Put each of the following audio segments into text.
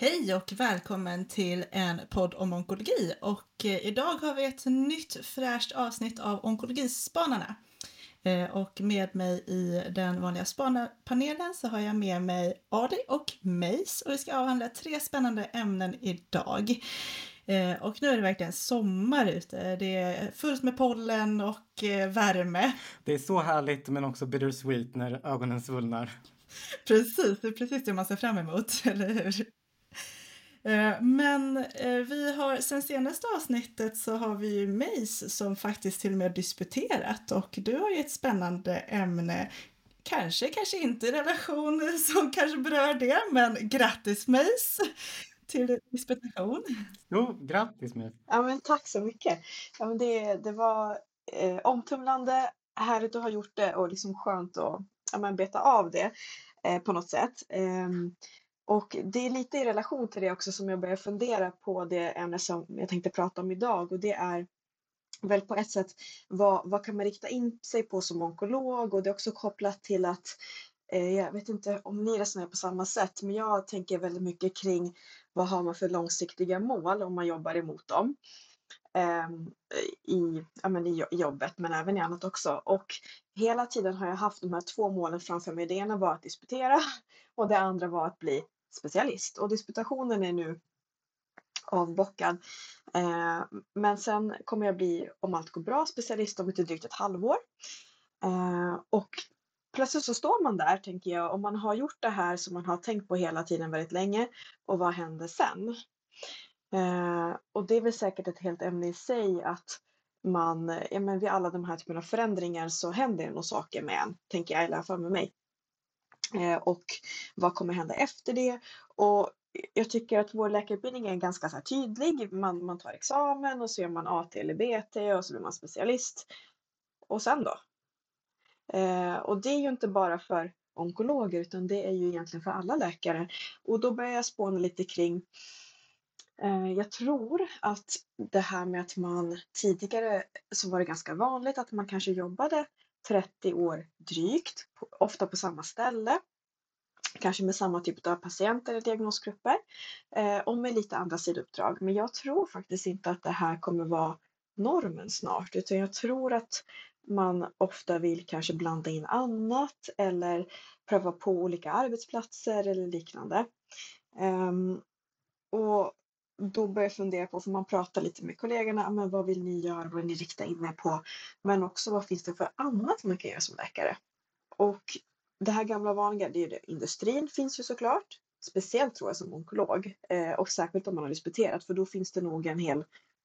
Hej och välkommen till en podd om onkologi och eh, idag har vi ett nytt fräscht avsnitt av Onkologispanarna. Eh, och med mig i den vanliga spanarpanelen så har jag med mig Adi och Meis och vi ska avhandla tre spännande ämnen idag. Eh, och nu är det verkligen sommar ute. Det är fullt med pollen och värme. Det är så härligt men också bittersweet när ögonen svullnar. Precis, det är precis det man ser fram emot, eller hur? Eh, men eh, vi har sen senaste avsnittet så har vi ju Mace som faktiskt till och med disputerat och du har ju ett spännande ämne Kanske, kanske inte i relation som kanske berör det, men grattis Mace till disputation. Jo, grattis Mace. Ja, men tack så mycket. Ja, men det, det var eh, omtumlande, härligt att ha gjort det och liksom skönt att ja, men beta av det eh, på något sätt. Eh, och det är lite i relation till det också som jag börjar fundera på det ämne som jag tänkte prata om idag. Och det är väl på ett sätt vad, vad kan man rikta in sig på som onkolog? Och det är också kopplat till att eh, jag vet inte om ni resonerar på samma sätt men jag tänker väldigt mycket kring vad har man för långsiktiga mål om man jobbar emot dem? Eh, i, ja, men i jobbet men även i annat också. Och hela tiden har jag haft de här två målen framför mig. Det ena var att disputera och det andra var att bli specialist och disputationen är nu avbockad. Eh, men sen kommer jag bli, om allt går bra, specialist om lite drygt ett halvår. Eh, och plötsligt så står man där, tänker jag, om man har gjort det här som man har tänkt på hela tiden väldigt länge och vad händer sen? Eh, och det är väl säkert ett helt ämne i sig att man, ja men vid alla de här typerna av förändringar så händer det nog saker med en, tänker jag i alla fall med mig. Eh, och vad kommer hända efter det? Och jag tycker att vår läkarutbildning är ganska så tydlig. Man, man tar examen och så gör man AT eller BT och så blir man specialist. Och sen då? Eh, och det är ju inte bara för onkologer utan det är ju egentligen för alla läkare. Och då börjar jag spåna lite kring eh, jag tror att det här med att man tidigare så var det ganska vanligt att man kanske jobbade 30 år drygt, ofta på samma ställe. Kanske med samma typ av patienter eller diagnosgrupper eh, och med lite andra sidouppdrag. Men jag tror faktiskt inte att det här kommer vara normen snart utan jag tror att man ofta vill kanske blanda in annat eller pröva på olika arbetsplatser eller liknande. Ehm, och då börjar jag fundera på, för man pratar lite med kollegorna, ah, men vad vill ni göra, vad vill ni rikta in er på? Men också vad finns det för annat man kan göra som läkare? Och det här gamla vanliga, det är det. industrin finns ju såklart, speciellt tror jag som onkolog eh, och särskilt om man har disputerat för då finns det nog en hel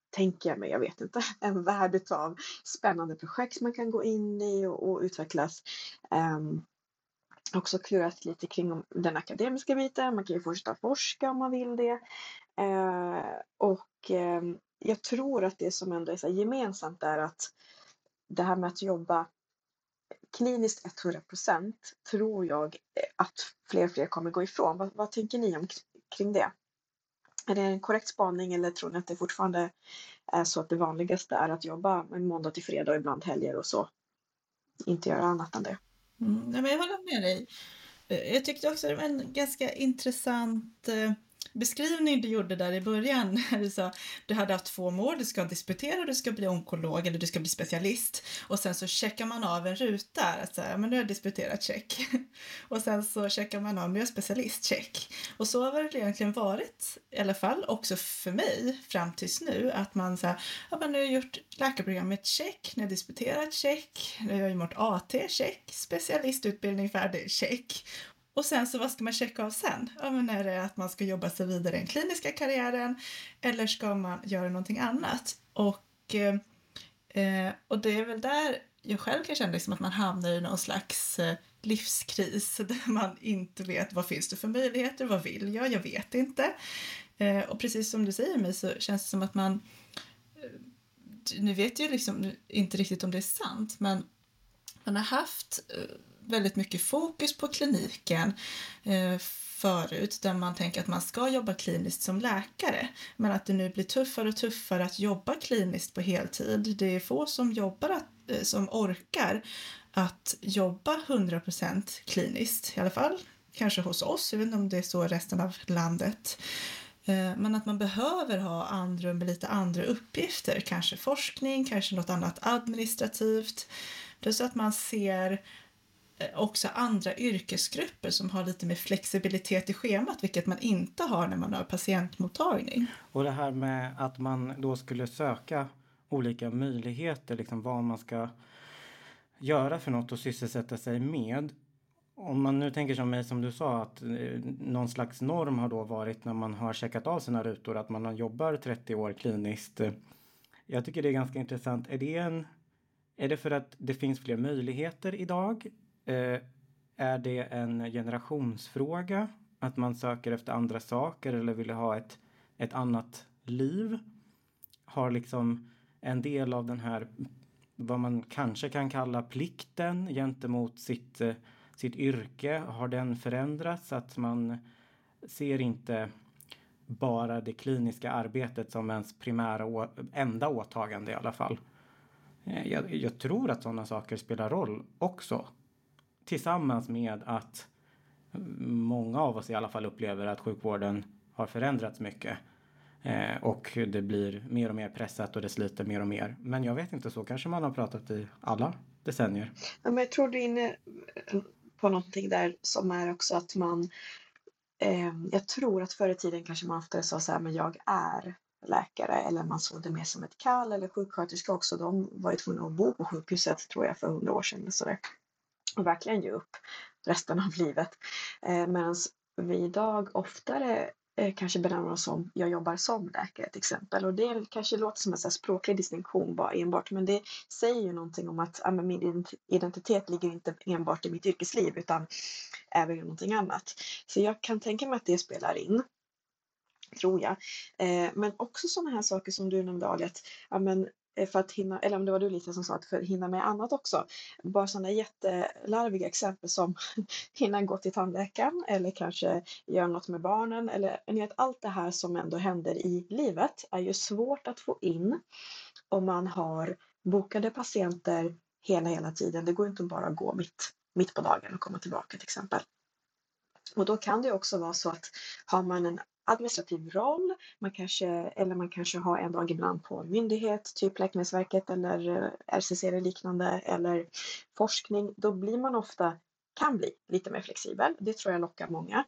tänker jag mig, jag vet inte, en värld av spännande projekt man kan gå in i och, och utvecklas. Um, också klurat lite kring den akademiska biten. Man kan ju fortsätta forska om man vill det. Eh, och eh, jag tror att det som ändå är så gemensamt är att det här med att jobba kliniskt 100% tror jag eh, att fler och fler kommer gå ifrån. Vad, vad tänker ni om kring det? Är det en korrekt spaning eller tror ni att det fortfarande är så att det vanligaste är att jobba måndag till fredag och ibland helger och så? Inte göra annat än det. Mm, men jag håller med dig. Eh, jag tyckte också det var en ganska intressant eh, beskrivning du gjorde där i början. Du sa du hade haft två mål, du ska disputera, du ska bli onkolog eller du ska bli specialist. Och sen så checkar man av en ruta, alltså, men nu har jag disputerat, check. Och sen så checkar man av, nu är jag specialist, check. Och så har det egentligen varit, i alla fall också för mig, fram tills nu, att man säger, ja men nu har jag gjort läkarprogrammet, check, nu har jag disputerat, check, nu har jag gjort AT, check, specialistutbildning färdig, check. Och sen så vad ska man checka av sen? Ja, men är det att man ska jobba sig vidare i den kliniska karriären eller ska man göra någonting annat? Och, eh, eh och det är väl där jag själv kan känna liksom att man hamnar i någon slags eh, livskris där man inte vet vad finns det för möjligheter, vad vill jag, jag vet inte. Eh, och precis som du säger mig så känns det som att man eh, nu vet jag liksom inte riktigt om det är sant, men man har haft eh, väldigt mycket fokus på kliniken eh, förut där man tänker att man ska jobba kliniskt som läkare men att det nu blir tuffare och tuffare att jobba kliniskt på heltid. Det är få som jobbar att, eh, som orkar att jobba 100% kliniskt, i alla fall kanske hos oss, jag vet inte om det är så i resten av landet. Eh, men att man behöver ha andrum med lite andra uppgifter, kanske forskning, kanske något annat administrativt. Plus att man ser Eh, också andra yrkesgrupper som har lite mer flexibilitet i schemat, vilket man inte har när man har patientmottagning. Och det här med att man då skulle söka olika möjligheter, liksom vad man ska göra för något och sysselsätta sig med. Om man nu tänker som mig som du sa att eh, någon slags norm har då varit när man har checkat av sina rutor att man jobbar 30 år kliniskt. Jag tycker det är ganska intressant. Är det, en, är det för att det finns fler möjligheter idag? Eh, är det en generationsfråga? Att man söker efter andra saker eller vill ha ett, ett annat liv? Har liksom en del av den här vad man kanske kan kalla plikten gentemot sitt, eh, sitt yrke, har den förändrats? Att man ser inte bara det kliniska arbetet som ens primära enda åtagande i alla fall. Eh, jag, jag tror att sådana saker spelar roll också. Tillsammans med att många av oss i alla fall upplever att sjukvården har förändrats mycket. Eh, och det blir mer och mer pressat och det sliter mer och mer. Men jag vet inte, så kanske man har pratat i alla decennier. Ja, men jag tror du är inne eh, på någonting där som är också att man eh, jag tror att förr i tiden kanske man ofta sa så här, men jag är läkare eller man såg det mer som ett kall eller sjuksköterska också. De var ju tvungna att bo på sjukhuset tror jag för hundra år sedan så där och verkligen ge upp resten av livet. Eh, Medan vi idag oftare eh, kanske benämner oss som jag jobbar som läkare till exempel. Och det kanske låter som en så språklig distinktion bara enbart men det säger ju någonting om att ja, min identitet ligger inte enbart i mitt yrkesliv utan även i någonting annat. Så jag kan tänka mig att det spelar in tror jag. Eh, men också sådana här saker som du nämnde Ali, att ja, men Eh, för att hinna, eller om det var du Lisa som sa att för att hinna med annat också. Bara sådana jättelarviga exempel som hinna gå till tandläkaren eller kanske göra något med barnen eller ni vet, allt det här som ändå händer i livet är ju svårt att få in om man har bokade patienter hela, hela tiden. Det går inte bara att gå mitt, mitt på dagen och komma tillbaka till exempel. Och då kan det också vara så att har man en administrativ roll. Man kanske, eller man kanske har en dag ibland på en myndighet, typ Läkemedelsverket eller eh, RCC eller liknande, eller forskning. Då blir man ofta, kan bli, lite mer flexibel. Det tror jag lockar många.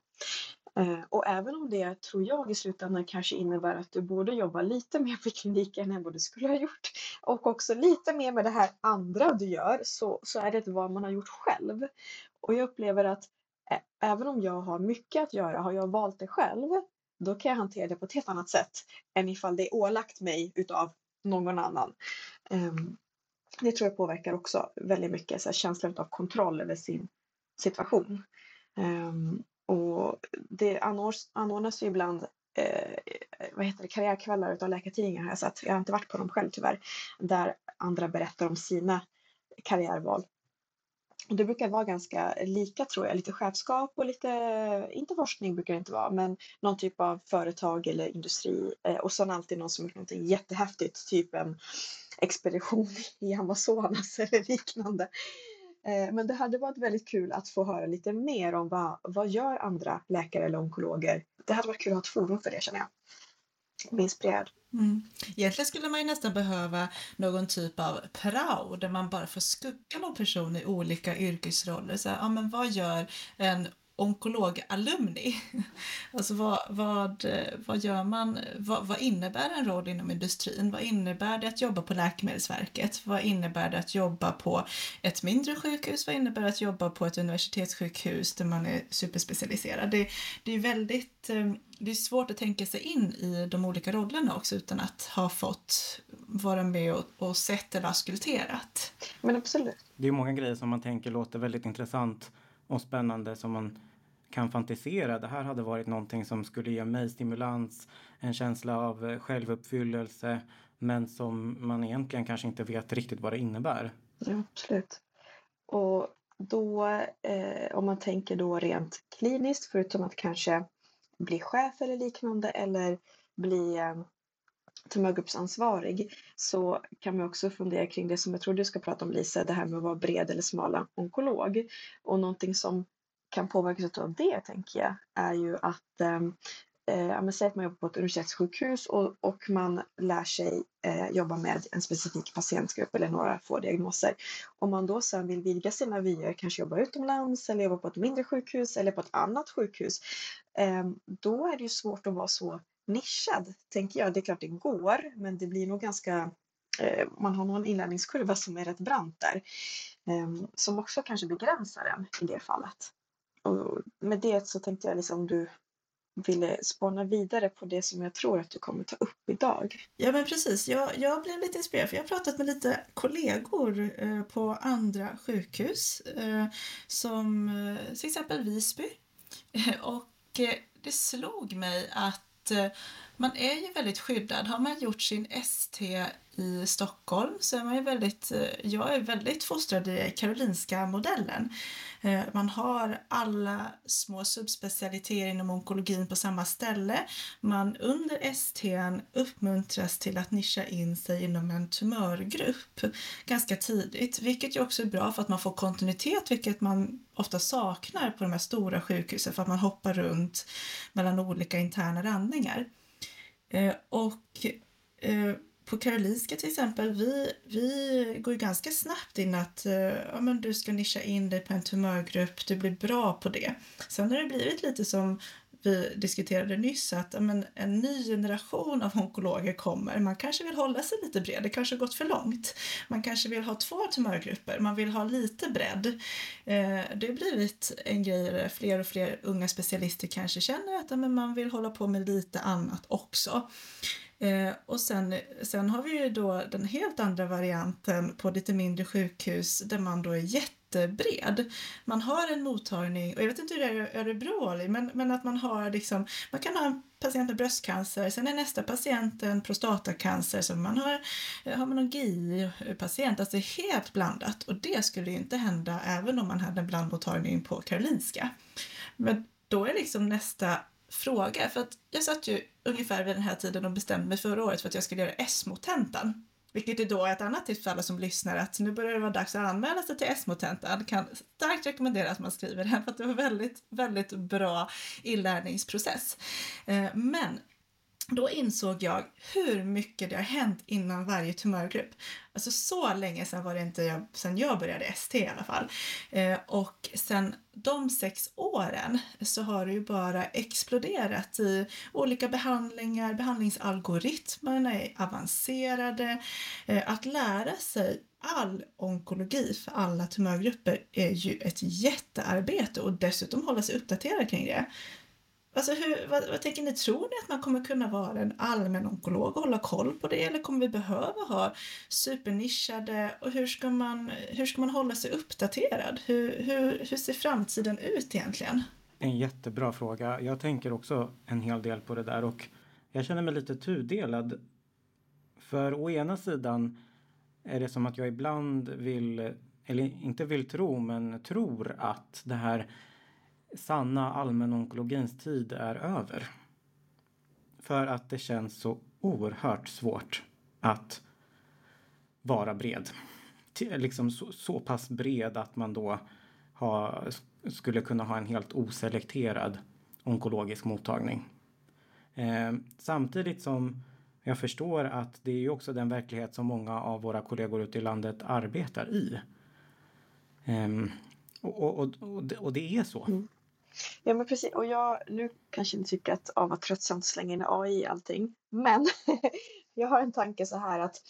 Eh, och även om det tror jag i slutändan kanske innebär att du borde jobba lite mer på kliniken än vad du skulle ha gjort och också lite mer med det här andra du gör så, så är det ett val man har gjort själv. Och jag upplever att även om jag har mycket att göra, har jag valt det själv då kan jag hantera det på ett helt annat sätt än ifall det är ålagt mig utav någon annan. Ehm, det tror jag påverkar också väldigt mycket så här, känslan av kontroll över sin situation. Ehm, och det anordnas, anordnas ju ibland eh, vad heter det, karriärkvällar utav Läkartidningen har jag sett. Jag har inte varit på dem själv tyvärr. Där andra berättar om sina karriärval. Och det brukar vara ganska lika tror jag, lite chefskap och lite, inte forskning brukar det inte vara, men någon typ av företag eller industri eh, och sen alltid någon som gjort någonting jättehäftigt, typ en expedition i Amazonas eller liknande. Eh, men det hade varit väldigt kul att få höra lite mer om vad, vad gör andra läkare eller onkologer? Det hade varit kul att ha ett forum för det känner jag bli inspirerad. Mm. Egentligen skulle man ju nästan behöva någon typ av prao där man bara får skugga någon person i olika yrkesroller. Så här, ja, men vad gör en onkologalumni. Alltså vad, vad, vad gör man? Vad, vad, innebär en roll inom industrin? Vad innebär det att jobba på Läkemedelsverket? Vad innebär det att jobba på ett mindre sjukhus? Vad innebär det att jobba på ett universitetssjukhus där man är superspecialiserad? Det, det är väldigt eh, det är svårt att tänka sig in i de olika rollerna också utan att ha fått vara med och, och sett eller auskulterat. Men absolut. Det är många grejer som man tänker låter väldigt intressant och spännande som man kan fantisera. Det här hade varit någonting som skulle ge mig stimulans, en känsla av självuppfyllelse men som man egentligen kanske inte vet riktigt vad det innebär. Ja, absolut. Och då, eh, om man tänker då rent kliniskt, förutom att kanske bli chef eller liknande eller bli eh, tumörgruppsansvarig så kan man också fundera kring det som jag tror du ska prata om Lisa, det här med att vara bred eller smala onkolog. Och någonting som kan påverkas av det, tänker jag, är ju att eh, eh säg att man jobbar på ett universitetssjukhus och, och man lär sig eh, jobba med en specifik patientgrupp eller några få diagnoser. Om man då sen vill vidga sina vyer, kanske jobba utomlands eller jobba på ett mindre sjukhus eller på ett annat sjukhus, eh, då är det ju svårt att vara så nischad, tänker jag. Det är klart det går, men det blir nog ganska eh, man har någon inlärningskurva som är rätt brant där, ehm, som också kanske begränsar en i det fallet. Och med det så tänkte jag liksom du ville spåna vidare på det som jag tror att du kommer ta upp idag. Ja men precis, jag, jag blev lite inspirerad för jag har pratat med lite kollegor eh, på andra sjukhus eh, som eh, till exempel Visby och eh, det slog mig att to man är ju väldigt skyddad. Har man gjort sin ST i Stockholm så är man ju väldigt, eh, jag är väldigt fostrad i Karolinska modellen. Eh, man har alla små subspecialiteter inom onkologin på samma ställe. Man under ST uppmuntras till att nischa in sig inom en tumörgrupp ganska tidigt, vilket ju också är bra för att man får kontinuitet, vilket man ofta saknar på de här stora sjukhusen för att man hoppar runt mellan olika interna randningar. Eh, och eh, på Karolinska till exempel, vi, vi går ju ganska snabbt in att eh, ja, men du ska nischa in dig på en tumörgrupp, du blir bra på det. Sen har det blivit lite som vi diskuterade nyss att men en ny generation av onkologer kommer. Man kanske vill hålla sig lite bred, det kanske har gått för långt. Man kanske vill ha två tumörgrupper, man vill ha lite bredd. Eh, det har blivit en grej där fler och fler unga specialister kanske känner att men man vill hålla på med lite annat också. Eh, och sen, sen har vi ju då den helt andra varianten på lite mindre sjukhus där man då är jättebred. Man har en mottagning, och jag vet inte hur det är i Örebro, men, men att man har liksom, man kan ha en patient med bröstcancer, sen är nästa patient en prostatacancer, så man har, har man någon GI-patient, alltså helt blandat och det skulle ju inte hända även om man hade en blandmottagning på Karolinska. Men då är liksom nästa fråga, för att jag satt ju ungefär vid den här tiden och bestämde mig förra året för att jag skulle göra SMO-tentan. Vilket är då ett annat tips för alla som lyssnar att nu börjar det vara dags att anmäla sig till SMO-tentan. Kan starkt rekommendera att man skriver den för att det var väldigt, väldigt bra inlärningsprocess. Eh, men då insåg jag hur mycket det har hänt innan varje tumörgrupp. Alltså så länge sedan var det inte jag, sedan jag började ST i alla fall. Eh, och sen de sex åren så har det ju bara exploderat i olika behandlingar, behandlingsalgoritmerna är avancerade. Eh, att lära sig all onkologi för alla tumörgrupper är ju ett jättearbete och dessutom hålla sig uppdaterad kring det. Alltså hur, vad, vad tänker ni? Tror ni att man kommer kunna vara en allmän onkolog och hålla koll på det eller kommer vi behöva ha supernischade och hur ska man, hur ska man hålla sig uppdaterad? Hur, hur, hur ser framtiden ut egentligen? En jättebra fråga. Jag tänker också en hel del på det där och jag känner mig lite tudelad. För å ena sidan är det som att jag ibland vill, eller inte vill tro, men tror att det här sanna allmänonkologins tid är över. För att det känns så oerhört svårt att vara bred. Liksom så, så pass bred att man då ha, skulle kunna ha en helt oselekterad onkologisk mottagning. Eh, samtidigt som jag förstår att det är också den verklighet som många av våra kollegor ute i landet arbetar i. Eh, och, och, och, och, det är så. Mm. Ja men precis och jag, nu kanske ni tycker att av vad tröttsamt slänga in AI i allting. Men jag har en tanke så här att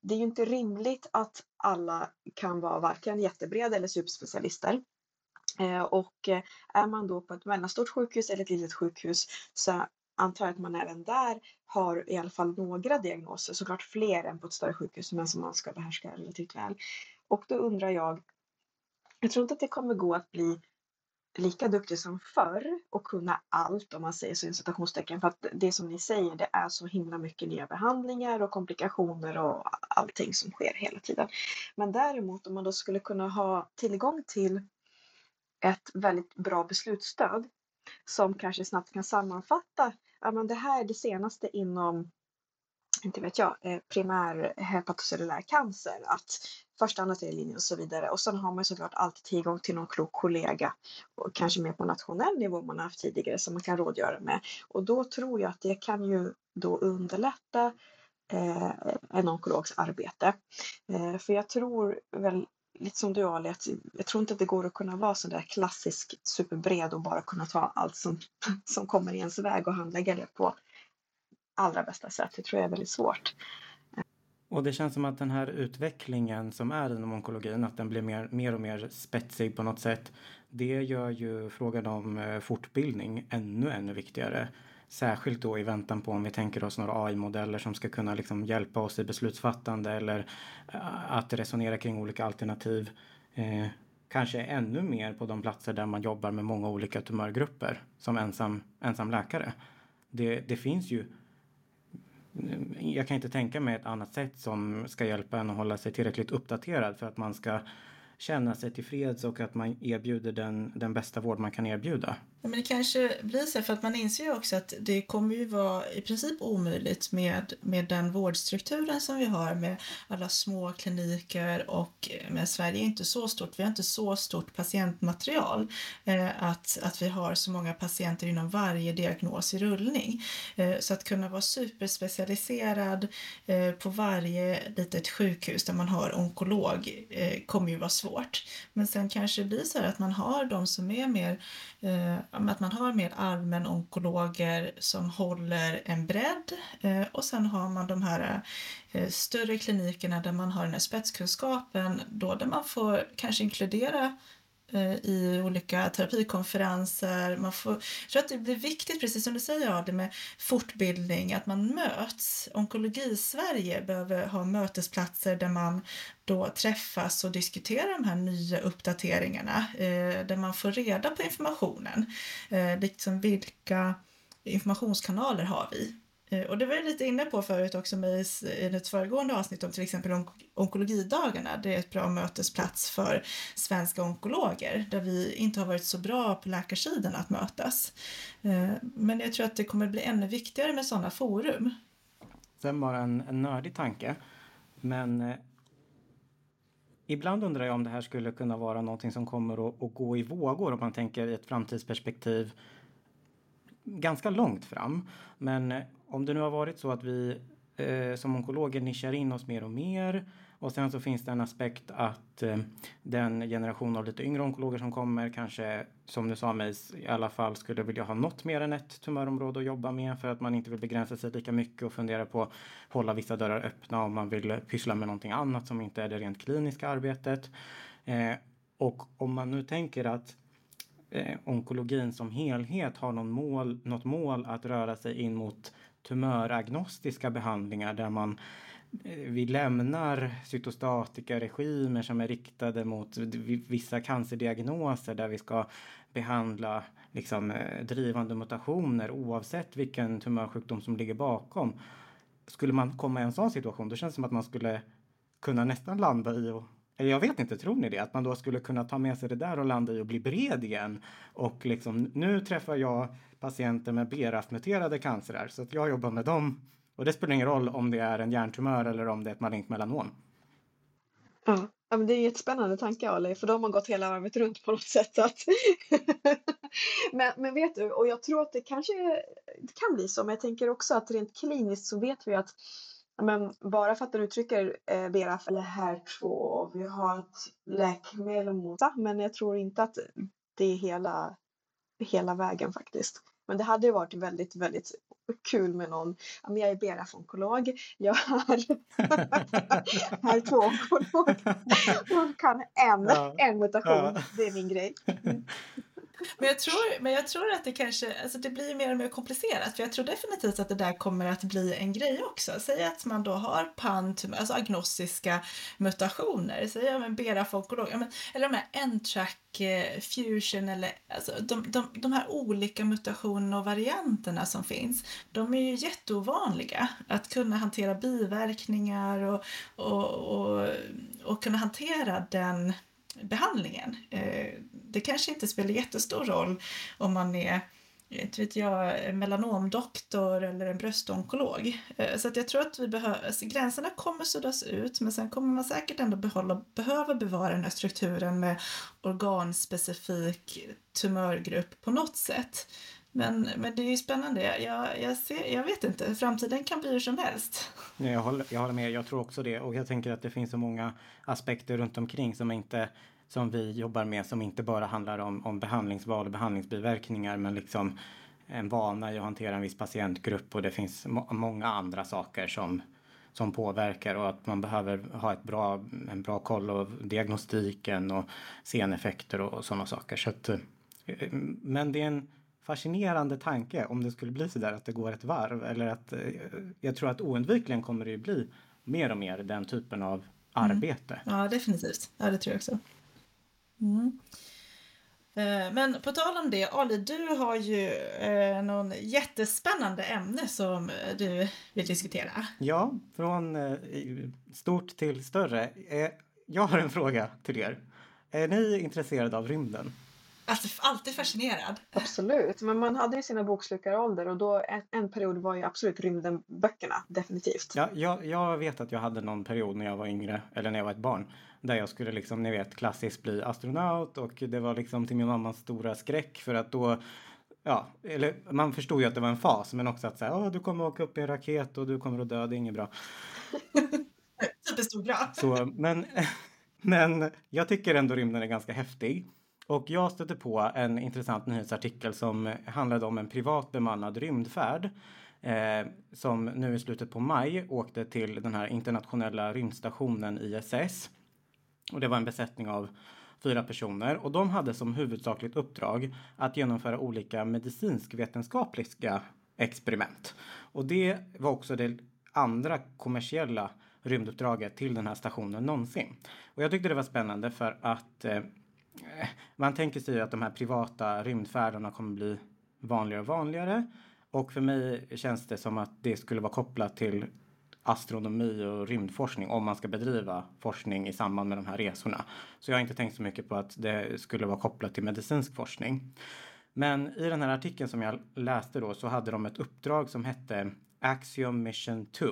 det är ju inte rimligt att alla kan vara varken jättebreda eller superspecialister. Eh, och eh, är man då på ett mellanstort sjukhus eller ett litet sjukhus så antar jag att man även där har i alla fall några diagnoser, såklart fler än på ett större sjukhus men som man ska behärska relativt väl. Och då undrar jag, jag tror inte att det kommer gå att bli lika duktig som förr och kunna allt om man säger så i citationstecken. För att det som ni säger, det är så himla mycket nya behandlingar och komplikationer och allting som sker hela tiden. Men däremot om man då skulle kunna ha tillgång till ett väldigt bra beslutsstöd som kanske snabbt kan sammanfatta, ja men det här är det senaste inom inte vet jag, eh, primär hepatocellulär cancer. Att första, andra, tredje linjen och så vidare. Och sen har man såklart alltid tillgång till någon klok kollega, och kanske mer på nationell nivå man har haft tidigare, som man kan rådgöra med. Och då tror jag att det kan ju då underlätta eh, en onkologs arbete. Eh, för jag tror väl lite som du Ali, att jag tror inte att det går att kunna vara så där klassisk superbred och bara kunna ta allt som, som kommer i ens väg och handlägga det på allra bästa sätt. Det tror jag är väldigt svårt. Och det känns som att den här utvecklingen som är inom onkologin, att den blir mer, mer och mer spetsig på något sätt. Det gör ju frågan om eh, fortbildning ännu, ännu viktigare. Särskilt då i väntan på om vi tänker oss några AI-modeller som ska kunna liksom hjälpa oss i beslutsfattande eller eh, att resonera kring olika alternativ. Eh, kanske ännu mer på de platser där man jobbar med många olika tumörgrupper som ensam, ensam läkare. Det, det finns ju jag kan inte tänka mig ett annat sätt som ska hjälpa en att hålla sig tillräckligt uppdaterad för att man ska känna sig tillfreds och att man erbjuder den, den bästa vård man kan erbjuda. Ja, men det kanske blir så, för att man inser ju också att det kommer ju vara i princip omöjligt med, med den vårdstrukturen som vi har med alla små kliniker och men Sverige är inte så stort, vi har inte så stort patientmaterial eh, att, att vi har så många patienter inom varje diagnos i rullning. Eh, så att kunna vara superspecialiserad eh, på varje litet sjukhus där man har onkolog eh, kommer ju vara svårt. Men sen kanske det blir så här att man har de som är mer eh, att man har mer allmän onkologer som håller en bredd eh, och sen har man de här eh, större klinikerna där man har den här spetskunskapen då där man får kanske inkludera Eh, i olika terapikonferenser. Man får, jag tror att det blir viktigt, precis som du säger det med fortbildning, att man möts. Onkologi-Sverige behöver ha mötesplatser där man då träffas och diskuterar de här nya uppdateringarna, eh, där man får reda på informationen. Eh, liksom vilka informationskanaler har vi? Eh, och det var jag lite inne på förut också med i ett föregående avsnitt om till exempel onk onkologidagarna. Det är ett bra mötesplats för svenska onkologer där vi inte har varit så bra på läkarsidan att mötas. Eh, men jag tror att det kommer bli ännu viktigare med sådana forum. Sen bara en, en nördig tanke. Men eh, ibland undrar jag om det här skulle kunna vara någonting som kommer att, att gå i vågor om man tänker i ett framtidsperspektiv ganska långt fram. Men eh, om det nu har varit så att vi eh, som onkologer nischar in oss mer och mer och sen så finns det en aspekt att eh, den generation av lite yngre onkologer som kommer kanske, som du sa Meis, i alla fall skulle vilja ha något mer än ett tumörområde att jobba med för att man inte vill begränsa sig lika mycket och fundera på att hålla vissa dörrar öppna om man vill pyssla med någonting annat som inte är det rent kliniska arbetet. Eh, och om man nu tänker att eh, onkologin som helhet har någon mål, något mål att röra sig in mot tumöragnostiska behandlingar där man eh, vi lämnar cytostatika regimer som är riktade mot vissa cancerdiagnoser där vi ska behandla liksom, eh, drivande mutationer oavsett vilken tumörsjukdom som ligger bakom. Skulle man komma i en sån situation då känns det som att man skulle kunna nästan landa i att jag vet inte, tror ni det? Att man då skulle kunna ta med sig det där och landa i och bli bred igen. Och liksom, nu träffar jag patienter med BRAF-muterade cancerer så att jag jobbar med dem. Och det spelar ingen roll om det är en hjärntumör eller om det är ett malignt melanom. Ja, men det är en jättespännande tanke Ali, för de har gått hela varvet runt på något sätt. Att men, men vet du, och jag tror att det kanske det kan bli så, men jag tänker också att rent kliniskt så vet vi att men bara för att du uttrycker eh, BRAF eller HER2, vi har ett läkemedel mot men jag tror inte att det är hela, hela vägen faktiskt. Men det hade ju varit väldigt, väldigt kul med någon, jag är BRAF-onkolog, jag är HER2-onkolog och kan en, ja. en mutation, ja. det är min grej. Mm. Men jag, tror, men jag tror att det kanske alltså det blir mer och mer komplicerat för jag tror definitivt att det där kommer att bli en grej också. Säg att man då har PANT, alltså agnostiska mutationer, säg ja, men berafolkolog, ja, men, eller de här N-track eh, fusion eller alltså de, de, de här olika mutationerna och varianterna som finns, de är ju jätteovanliga. Att kunna hantera biverkningar och, och, och, och kunna hantera den behandlingen. Eh, det kanske inte spelar jättestor roll om man är inte vet jag, en melanomdoktor eller en bröstonkolog. Eh, så att jag tror att vi behöver, alltså gränserna kommer suddas ut men sen kommer man säkert ändå behålla, behöva bevara den här strukturen med organspecifik tumörgrupp på något sätt. Men, men det är ju spännande. Jag, jag, ser, jag vet inte, framtiden kan bli hur som helst. Jag håller, jag håller med, jag tror också det. Och jag tänker att det finns så många aspekter runt omkring som inte som vi jobbar med som inte bara handlar om, om behandlingsval och behandlingsbiverkningar men liksom en vana i att hantera en viss patientgrupp och det finns må många andra saker som, som påverkar och att man behöver ha ett bra, en bra koll av diagnostiken och seneffekter och, och sådana saker. Så att, eh, men det är en fascinerande tanke om det skulle bli så där att det går ett varv eller att eh, jag tror att oundvikligen kommer det ju bli mer och mer den typen av mm. arbete. Mm. Ja, definitivt. Ja, det tror jag också. Mm. Eh, men på tal om det, Ali, du har ju eh, någon jättespännande ämne som du vill diskutera. Ja, från eh, stort till större. Eh, jag har en fråga till er. Är ni intresserade av rymden? Alltså, alltid fascinerad. Absolut, men man hade ju sina bokslukarålder och då en, en period var ju absolut rymden-böckerna, definitivt. Ja, jag, jag vet att jag hade någon period när jag var yngre, eller när jag var ett barn, där jag skulle liksom, ni vet, klassiskt bli astronaut och det var liksom till min mammas stora skräck för att då Ja, eller man förstod ju att det var en fas, men också att säga, oh, du kommer åka upp i en raket och du kommer att dö, det är inget bra. Superstor bra. Så, men, men jag tycker ändå rymden är ganska häftig. Och jag stötte på en intressant nyhetsartikel som handlade om en privat bemannad rymdfärd eh, som nu i slutet på maj åkte till den här internationella rymdstationen ISS. Och det var en besättning av fyra personer och de hade som huvudsakligt uppdrag att genomföra olika medicinskvetenskapliga experiment. Och det var också det andra kommersiella rymduppdraget till den här stationen någonsin. Och jag tyckte det var spännande för att eh, man tänker sig att de här privata rymdfärderna kommer bli vanligare och vanligare. Och för mig känns det som att det skulle vara kopplat till astronomi och rymdforskning om man ska bedriva forskning i samband med de här resorna. Så jag har inte tänkt så mycket på att det skulle vara kopplat till medicinsk forskning. Men i den här artikeln som jag läste då så hade de ett uppdrag som hette Axiom Mission 2.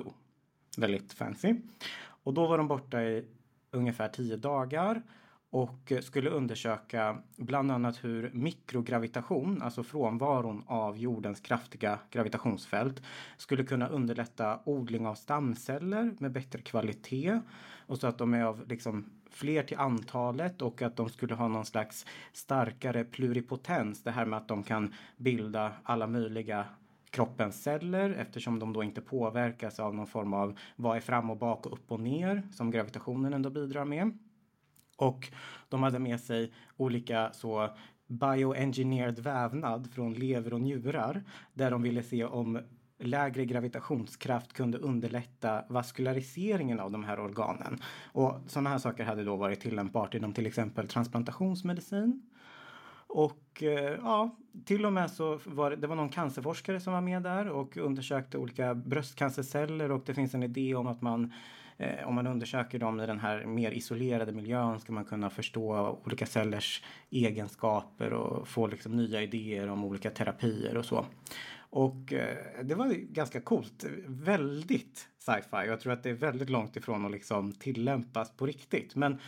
Väldigt fancy. Och då var de borta i ungefär tio dagar och eh, skulle undersöka bland annat hur mikrogravitation, alltså frånvaron av jordens kraftiga gravitationsfält, skulle kunna underlätta odling av stamceller med bättre kvalitet och så att de är av liksom fler till antalet och att de skulle ha någon slags starkare pluripotens. Det här med att de kan bilda alla möjliga kroppens celler eftersom de då inte påverkas av någon form av vad är fram och bak och upp och ner som gravitationen ändå bidrar med. Och de hade med sig olika så bioengineered vävnad från lever och njurar där de ville se om lägre gravitationskraft kunde underlätta vaskulariseringen av de här organen. Och sådana här saker hade då varit tillämpbart inom till exempel transplantationsmedicin. Och eh, ja, till och med så var det, det var någon cancerforskare som var med där och undersökte olika bröstcancerceller och det finns en idé om att man eh, om man undersöker dem i den här mer isolerade miljön ska man kunna förstå olika cellers egenskaper och få liksom nya idéer om olika terapier och så. Och eh, det var ganska coolt. Väldigt sci-fi. Jag tror att det är väldigt långt ifrån att liksom tillämpas på riktigt. Men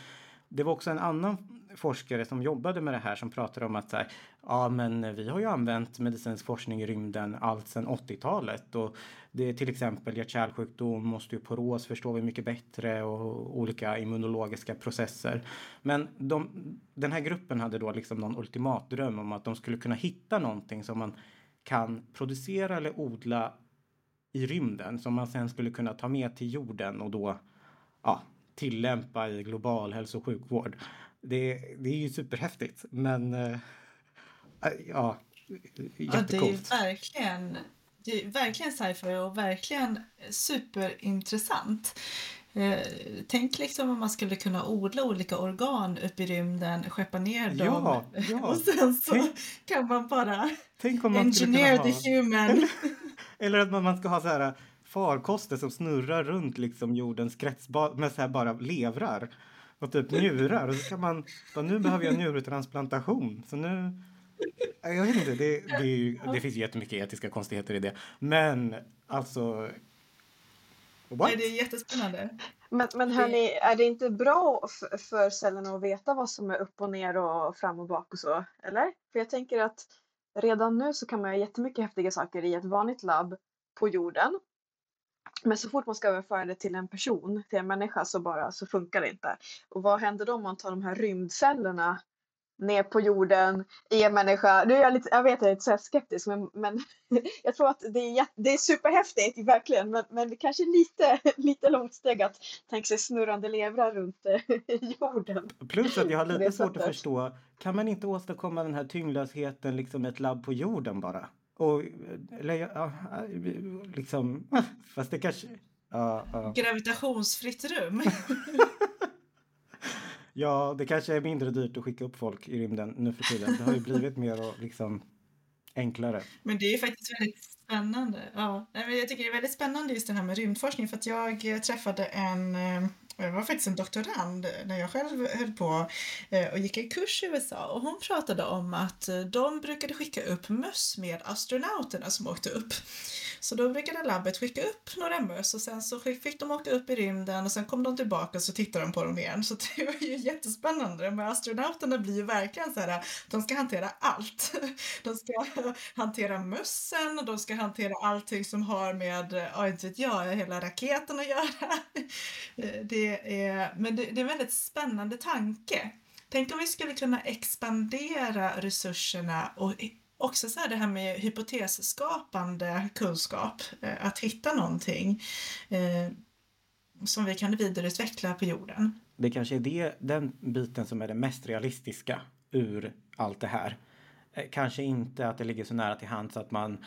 det var också en annan forskare som jobbade med det här som pratade om att så här, ja men vi har ju använt medicinsk forskning i rymden allt sedan 80-talet och det är till exempel hjärt-kärlsjukdom, osteoporos förstår vi mycket bättre och olika immunologiska processer. Men de, den här gruppen hade då liksom någon ultimat dröm om att de skulle kunna hitta någonting som man kan producera eller odla i rymden som man sen skulle kunna ta med till jorden och då ja, tillämpa i global hälso och sjukvård. Det, det är ju superhäftigt men äh, ja, jättecoolt. Ja, det är verkligen, det är verkligen sci-fi och verkligen superintressant. Eh, tänk liksom om man skulle kunna odla olika organ upp i rymden, skeppa ner dem ja, ja. och sen så tänk, kan man bara tänk om man engineer the human. Eller, eller att man ska ha så här farkoster som snurrar runt liksom jordens kretsbad med så här bara levrar och typ njurar och så kan man bara, nu behöver jag njurtransplantation så nu Jag vet inte, det, det, är ju, det finns jättemycket etiska konstigheter i det. Men alltså... What? Nej, det är jättespännande. Men, men hörni, är det inte bra för cellerna att veta vad som är upp och ner och fram och bak och så? Eller? För jag tänker att redan nu så kan man göra jättemycket häftiga saker i ett vanligt labb på jorden. Men så fort man ska överföra det till en person, till en människa, så bara så funkar det inte. Och vad händer då om man tar de här rymdcellerna ner på jorden i en människa? Nu är jag, lite, jag vet jag är lite skeptisk, men, men jag tror att det är, det är superhäftigt, verkligen. Men, men det kanske är lite, lite långt steg att tänka sig snurrande levrar runt eh, jorden. Plus att jag har lite svårt att förstå. Kan man inte åstadkomma den här tyngdlösheten liksom i ett labb på jorden bara? Och, eller, ja, liksom, fast det kanske... Ja, ja. Gravitationsfritt rum. ja, det kanske är mindre dyrt att skicka upp folk i rymden nu för tiden. Det har ju blivit mer och liksom enklare. Men det är faktiskt väldigt spännande. Ja, jag tycker det är väldigt spännande just det här med rymdforskning för att jag eh, träffade en, eh, det var faktiskt en doktorand när jag själv höll på eh, och gick en kurs i USA och hon pratade om att eh, de brukade skicka upp möss med astronauterna som åkte upp. Så då brukade labbet skicka upp några möss och sen så fick de åka upp i rymden och sen kom de tillbaka och så tittade de på dem igen. Så det var ju jättespännande. Men astronauterna blir ju verkligen så här, de ska hantera allt. De ska hantera mössen och de ska hantera allting som har med, eh, ja inte vet jag, hela raketen att göra. Det är, men det, det är en väldigt spännande tanke. Tänk om vi skulle kunna expandera resurserna och också så här det här med hypotesskapande kunskap, eh, att hitta någonting eh, som vi kan vidareutveckla på jorden. Det kanske är det, den biten som är det mest realistiska ur allt det här. Eh, kanske inte att det ligger så nära till hands att man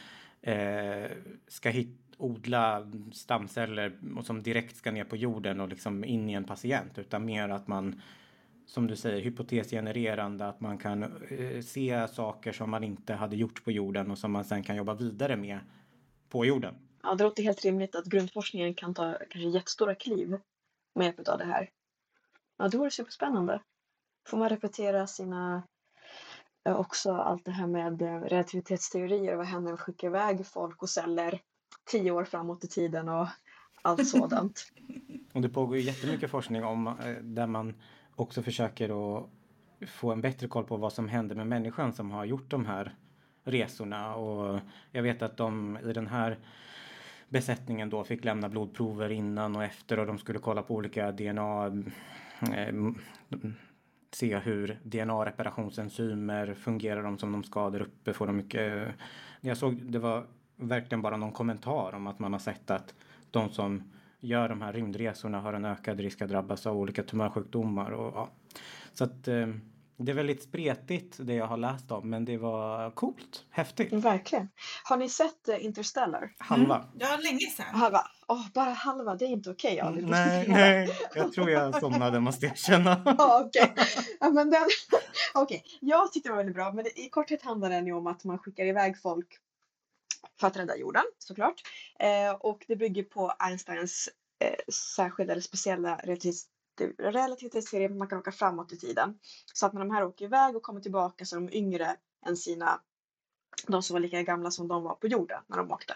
eh, ska hitta odla stamceller och som direkt ska ner på jorden och liksom in i en patient utan mer att man som du säger hypotesgenererande att man kan eh, se saker som man inte hade gjort på jorden och som man sen kan jobba vidare med på jorden. Ja, det låter helt rimligt att grundforskningen kan ta kanske jättestora kliv med hjälp av det här. Ja, det vore superspännande. Får man repetera sina eh, också allt det här med eh, relativitetsteorier vad händer om vi skickar iväg folk och celler tio år framåt i tiden och allt sådant. Och det pågår ju jättemycket forskning om eh, där man också försöker att få en bättre koll på vad som händer med människan som har gjort de här resorna och jag vet att de i den här besättningen då fick lämna blodprover innan och efter och de skulle kolla på olika DNA eh, se hur DNA-reparationsenzymer fungerar de som de skadar uppe får de mycket jag såg det var verkligen bara någon kommentar om att man har sett att de som gör de här rymdresorna har en ökad risk att drabbas av olika tumörsjukdomar och ja. Så att eh, det är väldigt spretigt det jag har läst om men det var coolt, häftigt. Verkligen. Har ni sett eh, Interstellar? Halva. Mm. Ja, länge sedan. Halva? Åh, bara halva, det är inte okej Ali. Du måste Nej, nej, jag tror jag somnade måste jag känna. Ja, okej. Ja, men den... Okej, jag tyckte det var väldigt bra. Men i korthet handlar den ju om att man skickar iväg folk för att rädda jorden, såklart. Eh, och det bygger på Einsteins eh, särskilda eller speciella relativitet- relativitetsteori att man kan åka framåt i tiden. Så att när de här åker iväg och kommer tillbaka så är de yngre än sina, de som var lika gamla som de var på jorden när de åkte.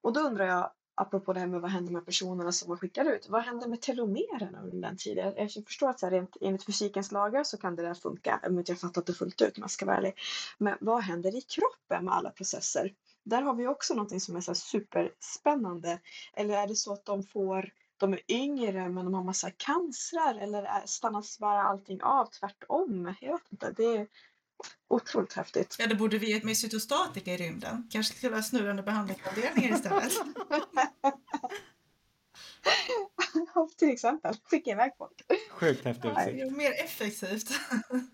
Och då undrar jag, apropå det här med vad händer med personerna som man skickar ut, vad händer med telomererna under den tiden? Jag förstår att så här, rent, enligt fysikens lagar så kan det där funka, om inte jag fattat det fullt ut om jag ska vara ärlig. Men vad händer i kroppen med alla processer? Där har vi också någonting som är så här superspännande. Eller är det så att de får de är yngre men de har massa cancrar eller stannas bara allting av tvärtom? Jag vet inte. Det är otroligt häftigt. Ja, det borde vi ge med cytostatika i rymden. Kanske skulle ha snurrande behandlingsavdelningar istället. Till exempel. Skicka iväg folk. Sjukt häftig Det är utsikt. ju mer effektivt.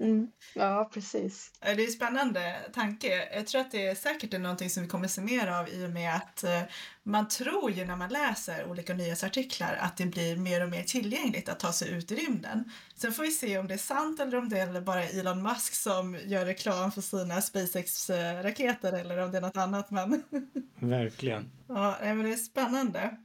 Mm. Ja, precis. Det är en spännande tanke. Jag tror att det är säkert är någonting som vi kommer se mer av i och med att eh, man tror ju när man läser olika nyhetsartiklar att det blir mer och mer tillgängligt att ta sig ut i rymden. Sen får vi se om det är sant eller om det är bara Elon Musk som gör reklam för sina SpaceX-raketer eller om det är något annat. Men Verkligen. Ja, men det är spännande.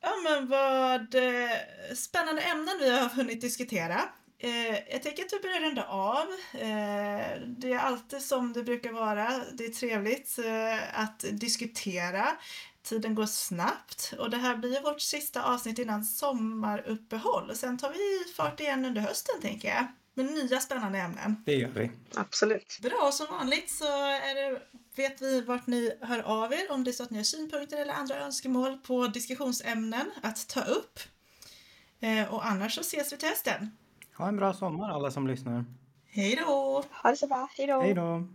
Ja, men vad eh, spännande ämnen vi har hunnit diskutera. Eh, jag tänker att vi börjar runda av. Eh, det är alltid som det brukar vara. Det är trevligt eh, att diskutera. Tiden går snabbt och det här blir vårt sista avsnitt innan sommaruppehåll. Sen tar vi fart igen under hösten tänker jag. Med nya spännande ämnen. Det gör vi. Absolut. Bra, som vanligt så är det, vet vi vart ni hör av er om det är så att ni har synpunkter eller andra önskemål på diskussionsämnen att ta upp. Eh, och annars så ses vi till hösten. Ha en bra sommar alla som lyssnar. Hej då! Ha det så bra. Hej då! Hej då!